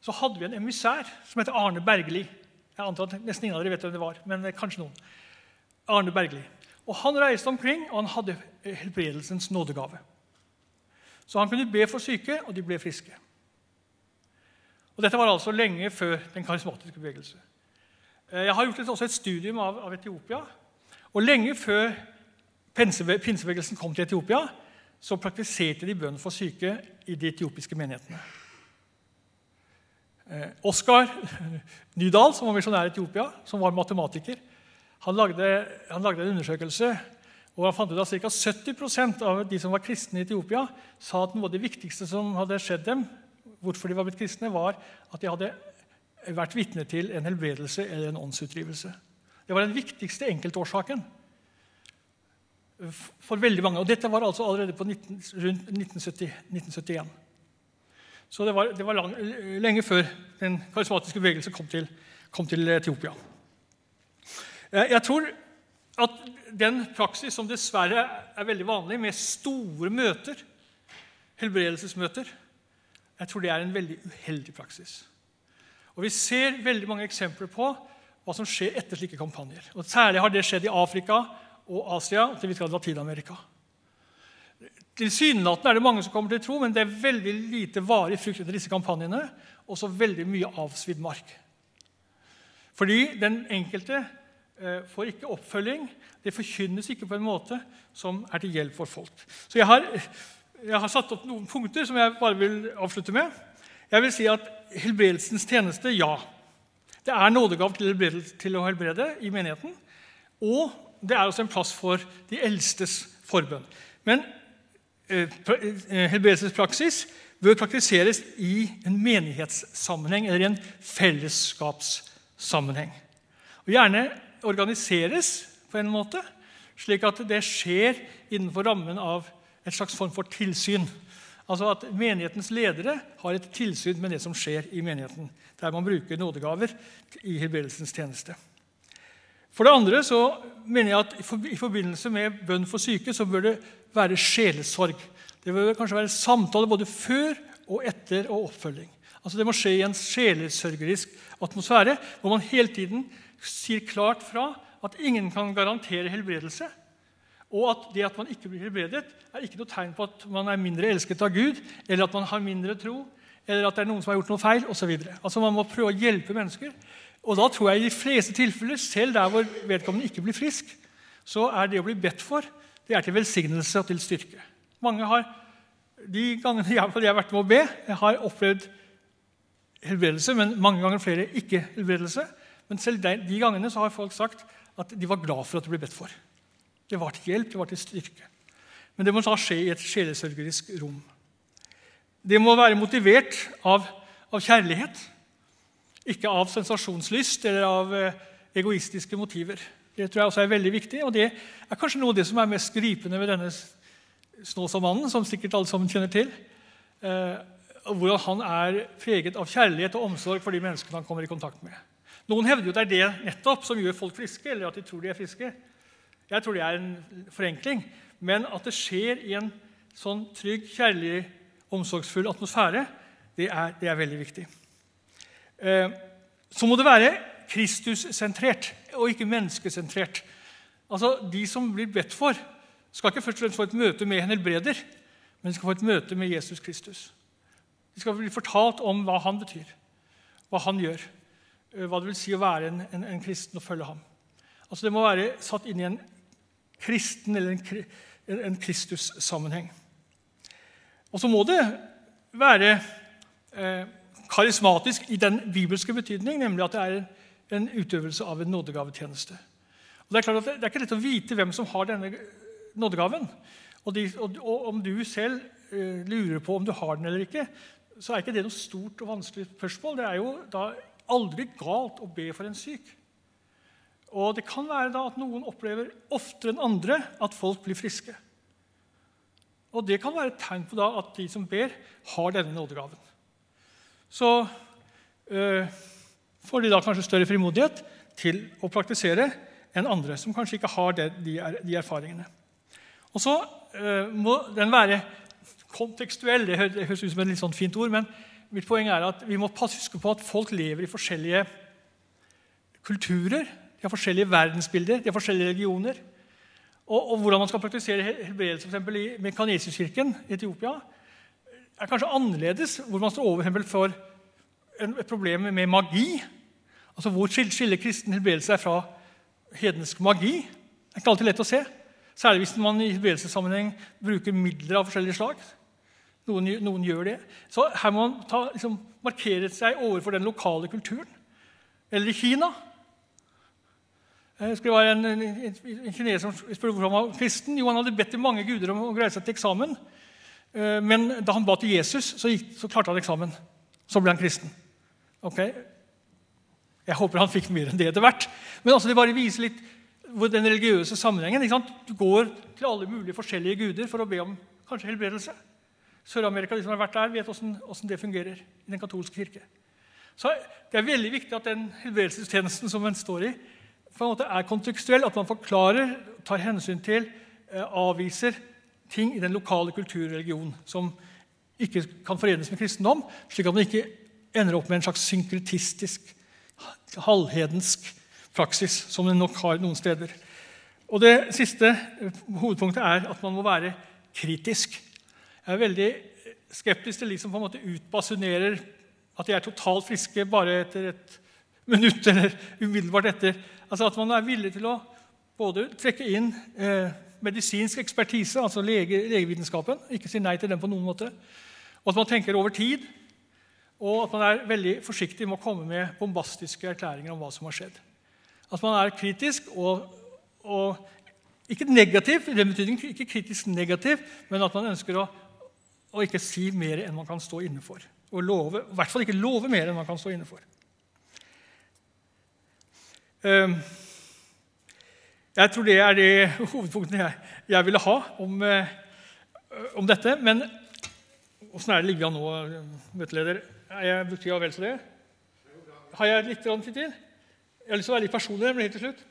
så hadde vi en emissær som heter Arne Bergli. Jeg antar at Nesten ingen av dere vet hvem det var, men kanskje noen. Arne Bergli. Og Han reiste omkring, og han hadde helbredelsens nådegave. Så han kunne be for syke, og de ble friske. Og Dette var altså lenge før den karismatiske bevegelse. Eh, jeg har gjort også et studium av, Etiopia. Og lenge før pinsebevegelsen kom til Etiopia, så praktiserte de bønn for syke i de etiopiske menighetene. Eh, Oskar Nydal, som var misjonær i Etiopia, som var matematiker, han lagde, han lagde en undersøkelse og han fant ut at ca. 70% av de som var kristne i Etiopia, sa at noe av det viktigste som hadde skjedd dem, hvorfor de var blitt kristne, var at de hadde vært vitne til en helbredelse eller en åndsutdrivelse. Det var den viktigste enkeltårsaken for veldig mange. Og dette var altså allerede på 19, rundt 1970, 1971. Så det var, det var lang, lenge før den karismatiske bevegelsen kom til, kom til Etiopia. Jeg tror at den praksis som dessverre er veldig vanlig, med store møter, helbredelsesmøter, jeg tror det er en veldig uheldig praksis. Og Vi ser veldig mange eksempler på hva som skjer etter slike kampanjer. Og Særlig har det skjedd i Afrika og Asia og til Latin-Amerika. Tilsynelatende er det mange som kommer til tro, men det er veldig lite varig frukt etter disse kampanjene. Og så veldig mye avsvidd mark. Fordi den enkelte eh, får ikke oppfølging. Det forkynnes ikke på en måte som er til hjelp for folk. Så jeg har jeg har satt opp noen punkter som jeg bare vil avslutte med. Jeg vil si at Helbredelsens tjeneste ja. Det er nådegav til, til å helbrede i menigheten. Og det er også en plass for de eldstes forbønn. Men eh, eh helbredelsespraksis bør praktiseres i en menighetssammenheng eller i en fellesskapssammenheng. Og Gjerne organiseres på en måte, slik at det skjer innenfor rammen av en slags form for tilsyn. Altså at Menighetens ledere har et tilsyn med det som skjer i menigheten, der man bruker nådegaver i helbredelsens tjeneste. For det andre så mener jeg at i forbindelse med bønn for syke så bør det være sjelesorg. Det bør kanskje være samtale både før og etter og oppfølging. Altså Det må skje i en sjelesørgerisk atmosfære, hvor man hele tiden sier klart fra at ingen kan garantere helbredelse. Og at det at man ikke blir helbredet, er ikke noe tegn på at man er mindre elsket av Gud, eller at man har mindre tro, eller at det er noen som har gjort noe feil osv. Altså man må prøve å hjelpe mennesker. Og da tror jeg i de fleste tilfeller, selv der hvor vedkommende ikke blir frisk, så er det å bli bedt for det er til velsignelse og til styrke. Mange har, De gangene jeg, har vært med å be, jeg har opplevd helbredelse, men mange ganger flere ikke helbredelse. Men selv de gangene så har folk sagt at de var glad for at det ble bedt for. Det var til hjelp, det var til styrke. Men det må da skje i et sjelesørgerisk rom. Det må være motivert av, av kjærlighet, ikke av sensasjonslyst eller av eh, egoistiske motiver. Det tror jeg også er veldig viktig, og det er kanskje noe av det som er mest gripende ved denne Snåsamannen, som sikkert alle sammen kjenner til. Eh, hvordan han er preget av kjærlighet og omsorg for de menneskene han kommer i kontakt med. Noen hevder jo det er det nettopp som gjør folk friske, eller at de tror de er friske. Jeg tror det er en forenkling, men at det skjer i en sånn trygg, kjærlig, omsorgsfull atmosfære, det er, det er veldig viktig. Eh, så må det være Kristus-sentrert og ikke menneskesentrert. Altså, De som blir bedt for, skal ikke først og fremst få et møte med en helbreder, men de skal få et møte med Jesus Kristus. De skal bli fortalt om hva han betyr, hva han gjør, eh, hva det vil si å være en, en, en kristen og følge ham. Altså Det må være satt inn i en kristen eller en, en Kristus-sammenheng. Og så må det være eh, karismatisk i den bibelske betydning, nemlig at det er en, utøvelse av en nådegavetjeneste. Og Det er klart at det er ikke lett å vite hvem som har denne nådegaven. Og, de, og, og om du selv uh, lurer på om du har den eller ikke, så er ikke det noe stort og vanskelig spørsmål. Det er jo da aldri galt å be for en syk. Og det kan være da at noen opplever oftere enn andre at folk blir friske. Og det kan være et tegn på da at de som ber, har denne nådegaven. Så øh, får de da kanskje større frimodighet til å praktisere enn andre som kanskje ikke har det, de, er, de, erfaringene. Og så øh, må den være kontekstuell. Det høres ut som et litt sånn fint ord, men mitt poeng er at vi må huske på at folk lever i forskjellige kulturer. De har forskjellige verdensbilder, de har forskjellige religioner. Og, og hvordan man skal praktisere helbredelse for i Mekanesierkirken i Etiopia, er kanskje annerledes, hvor man står over for et problem med magi. Altså Hvor skiller kristen helbredelse seg fra hedensk magi? Det er ikke alltid lett å se. Særlig hvis man i helbredelsessammenheng bruker midler av forskjellige slag. Noen, noen, gjør det. Så her må man ta, liksom, markere seg overfor den lokale kulturen. Eller i Kina. Det være en, en, en kineser som spurte hvorfor han var kristen. Jo, han hadde bedt mange guder om å greie seg til eksamen. Eh, men da han ba til Jesus, så, gikk, så klarte han eksamen. Så ble han kristen. Ok? Jeg håper han fikk mer enn det etter hvert. Men altså, det bare viser litt den religiøse sammenhengen. Du går til alle mulige forskjellige guder for å be om kanskje helbredelse. Sør-Amerika de som har vært der, vet hvordan det fungerer i den katolske kirke. Så Det er veldig viktig at den helbredelsestjenesten som en står i, på en måte er kontekstuell. At man forklarer, tar hensyn til, eh, avviser ting i den lokale kultur og religion som ikke kan forenes med kristendom, slik at man ikke ender opp med en slags synkretistisk, halvhedensk praksis, som den nok har noen steder. Og Det siste eh, hovedpunktet er at man må være kritisk. Jeg er veldig skeptisk til de som på en måte utbasunerer at de er totalt friske bare etter et minutt eller umiddelbart etter. Altså At man er villig til å både trekke inn eh, medisinsk ekspertise, altså lege, legevitenskapen, ikke si nei til den på noen måte, og at man tenker over tid, og at man er veldig forsiktig med å komme med bombastiske erklæringer om hva som har skjedd. At man er kritisk og, og ikke negativ, i den betydning, ikke kritisk negativ, men at man ønsker å å ikke si mer enn man kan stå inne for. Og love, I hvert fall ikke love mer enn man kan stå inne for. Ehm, jeg tror det er de hovedpunktene jeg, jeg ville ha om, eh, om, dette. Men åssen er det ligger an nå, møteleder? Er jeg brukt tida vel så det? Har jeg litt tid til? Jeg har lyst til å være litt personlig men helt til slutt.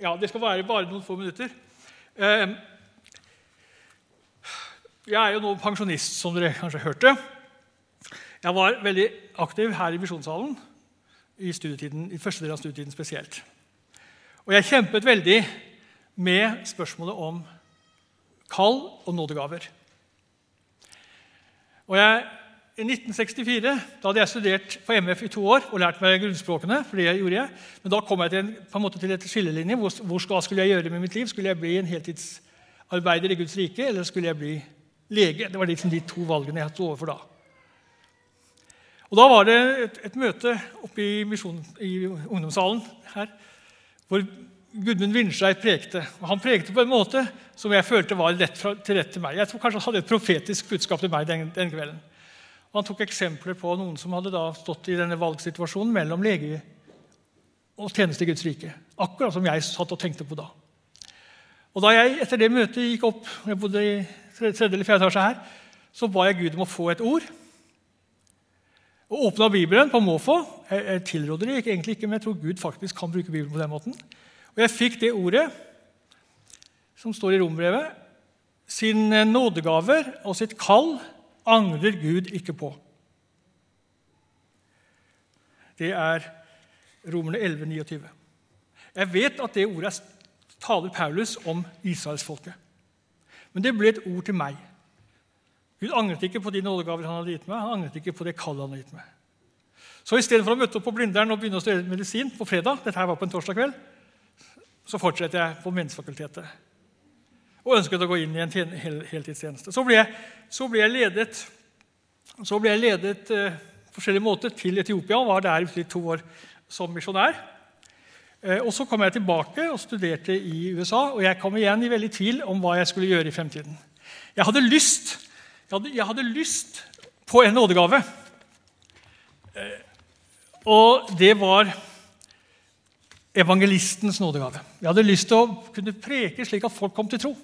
Ja, Det skal være bare noen få minutter. Ehm, jeg er jo nå pensjonist, som dere kanskje hørte. Jeg var veldig aktiv her i Misjonssalen i, i første del av studietiden spesielt. Og jeg kjempet veldig med spørsmålet om kall og nådegaver. Og jeg, I 1964 da hadde jeg studert på MF i to år og lært meg grunnspråkene. for det gjorde jeg. Men da kom jeg til, en, på en måte til et skillelinje. Hvor, hvor, skal, skulle jeg gjøre med mitt liv? Skulle jeg bli en heltidsarbeider i Guds rike, eller skulle jeg bli lege. Det var liksom de to valgene jeg sto overfor da. Og Da var det et, et møte oppe i, i ungdomssalen her, hvor Gudmund Vindsreit prekte. Og han prekte på en måte som jeg følte var rett fra, til rett til meg. Jeg tror kanskje han hadde et profetisk budskap til meg den, den kvelden. Og Han tok eksempler på noen som hadde da stått i denne valgsituasjonen mellom lege og tjeneste i Guds rike. Akkurat som jeg satt og tenkte på da. Og Da jeg etter det møtet gikk opp, jeg bodde i tredje eller fjerde etasje her, så ba jeg Gud om å få et ord. Og åpna Bibelen på måfå. Jeg, jeg tilråder det egentlig ikke, men jeg tror Gud faktisk kan bruke Bibelen på den måten. Og jeg fikk det ordet som står i rombrevet. Sin nådegaver og sitt kall angrer Gud ikke på. Det er Romerne 11, 29. Jeg vet at det ordet taler Paulus om israelsfolket. Men det ble et ord til meg. Gud angret ikke på de nådegaver han hadde gitt meg. Han angret ikke på det kallet han hadde gitt meg. Så istedenfor å møte opp på Blindern og begynne å studere medisin på fredag, dette her var på en torsdag kveld, så fortsetter jeg på Menneskefakultetet og ønsket å gå inn i en hel, heltidstjeneste. Så ble jeg, så ble jeg ledet, så ble jeg ledet eh, forskjellige måter til Etiopia og var der i to år som misjonær. Eh, og Så kom jeg tilbake og studerte i USA, og jeg kom igjen i veldig tvil om hva jeg skulle gjøre i fremtiden. Jeg hadde lyst, jeg hadde, jeg hadde lyst på en nådegave. Eh, og det var evangelistens nådegave. Jeg hadde lyst til å kunne preke slik at folk kom til tro.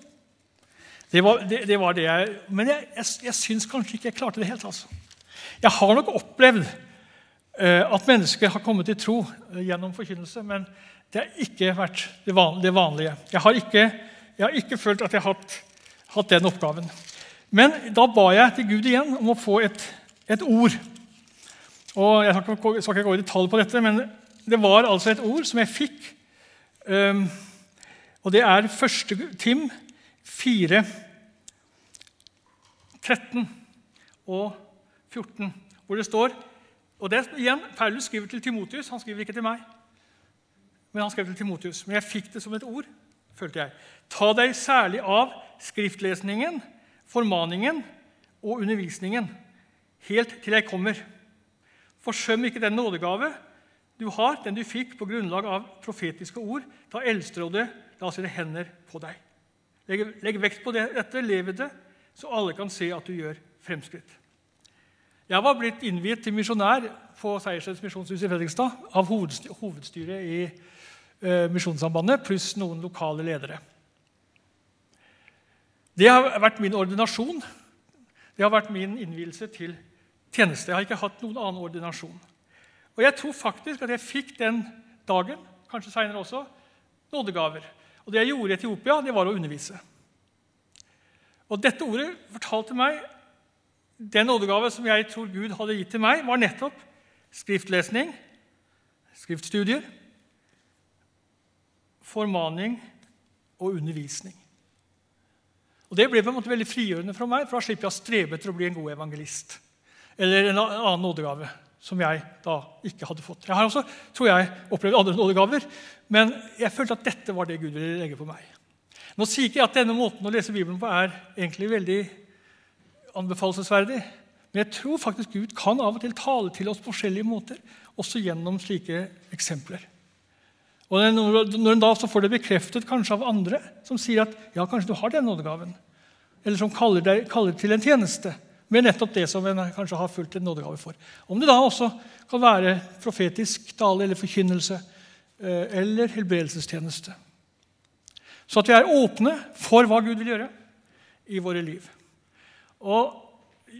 Det var det, det, var det jeg, Men jeg, jeg, jeg syns kanskje ikke jeg klarte det helt. altså. Jeg har nok opplevd eh, at mennesker har kommet til tro eh, gjennom forkynnelse, men det har ikke vært det vanlige. Det vanlige. Jeg, har ikke, jeg, har ikke, følt at jeg har hatt, hatt, den oppgaven. Men da ba jeg til Gud igjen om å få et, et ord. Og Jeg skal ikke, gå i detalj på dette, men det var altså et ord som jeg fikk. Um, og det er 1. Tim 4, 13 og 14, hvor det står og det igjen, Paulus skriver til Timotius. Han skriver ikke til meg. Men han skrev til Timotius. Men jeg fikk det som et ord. følte jeg. Ta deg særlig av skriftlesningen, formaningen og undervisningen, helt til jeg kommer. Forsøm ikke den nådegave du har, den du fikk på grunnlag av profetiske ord. Ta Eldsterådet, la sine hender på deg. Legg, legg vekt på det, dette, lev det, så alle kan se at du gjør fremskritt. Jeg var blitt innviet til misjonær på Seiersteds misjonshus i Fredrikstad av hovedstyret i uh, Misjonssambandet pluss noen lokale ledere. Det har vært min ordinasjon. Det har vært min innvielse til tjeneste. Jeg har ikke hatt noen annen ordinasjon. Og jeg tror faktisk at jeg fikk den dagen, kanskje seinere også, nådegaver. Og det jeg gjorde i Etiopia, det var å undervise. Og dette ordet fortalte meg den nådegave som jeg tror Gud hadde gitt til meg, var nettopp skriftlesning, skriftstudier, formaning og undervisning. Og Det ble på en måte veldig frigjørende for meg, for da slipper jeg å strebe etter å bli en god evangelist. Eller en annen nådegave som jeg da ikke hadde fått. Jeg har også tror jeg, opplevd andre nådegaver, men jeg følte at dette var det Gud ville legge på meg. Nå sier ikke jeg at denne måten å lese Bibelen på er egentlig veldig anbefalesverdig, men jeg tror faktisk Gud kan av og til tale til oss på forskjellige måter, også gjennom slike eksempler. Og Når en da får det bekreftet kanskje av andre som sier at ja, kanskje du har den nådegaven, eller som kaller deg kaller til en tjeneste, med nettopp det som en kanskje har fulgt en nådegave for. Om det da også kan være profetisk tale eller forkynnelse eh, eller helbredelsestjeneste. Så at vi er åpne for hva Gud vil gjøre i våre liv. Og,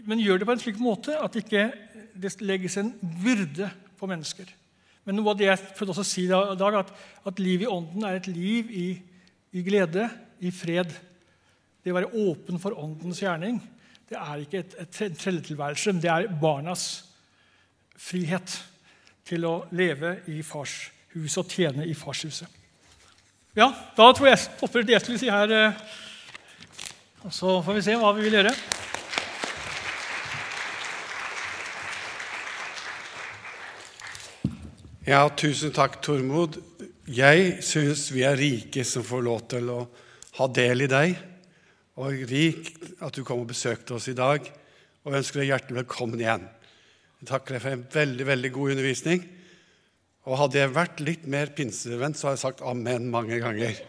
men gjør det på en slik måte at det ikke legges en byrde på mennesker. Men noe av det jeg prøvde også å si i dag, at, at liv i ånden er et liv i, i glede, i fred. Det å være åpen for åndens gjerning det er ikke et, et trelletilværelse, men det er barnas frihet til å leve i fars hus og tjene i farshuset. Ja, da tror jeg stopper det jeg skulle si her. Eh, og så får vi se hva vi vil gjøre. Ja, tusen takk, Tormod. Jeg syns vi er rike som får lov til å ha del i deg og rik at du kom og besøkte oss i dag, og ønsker deg hjertelig velkommen igjen. Jeg takker deg for en veldig veldig god undervisning. Og hadde jeg vært litt mer pinsevenn, så hadde jeg sagt amen mange ganger.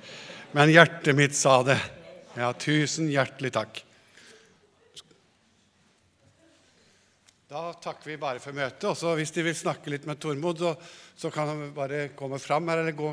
Men hjertet mitt sa det. Ja, tusen hjertelig takk. Da takker vi bare for møtet. Og hvis de vil snakke litt med Tormod, så, så kan han bare komme fram her eller gå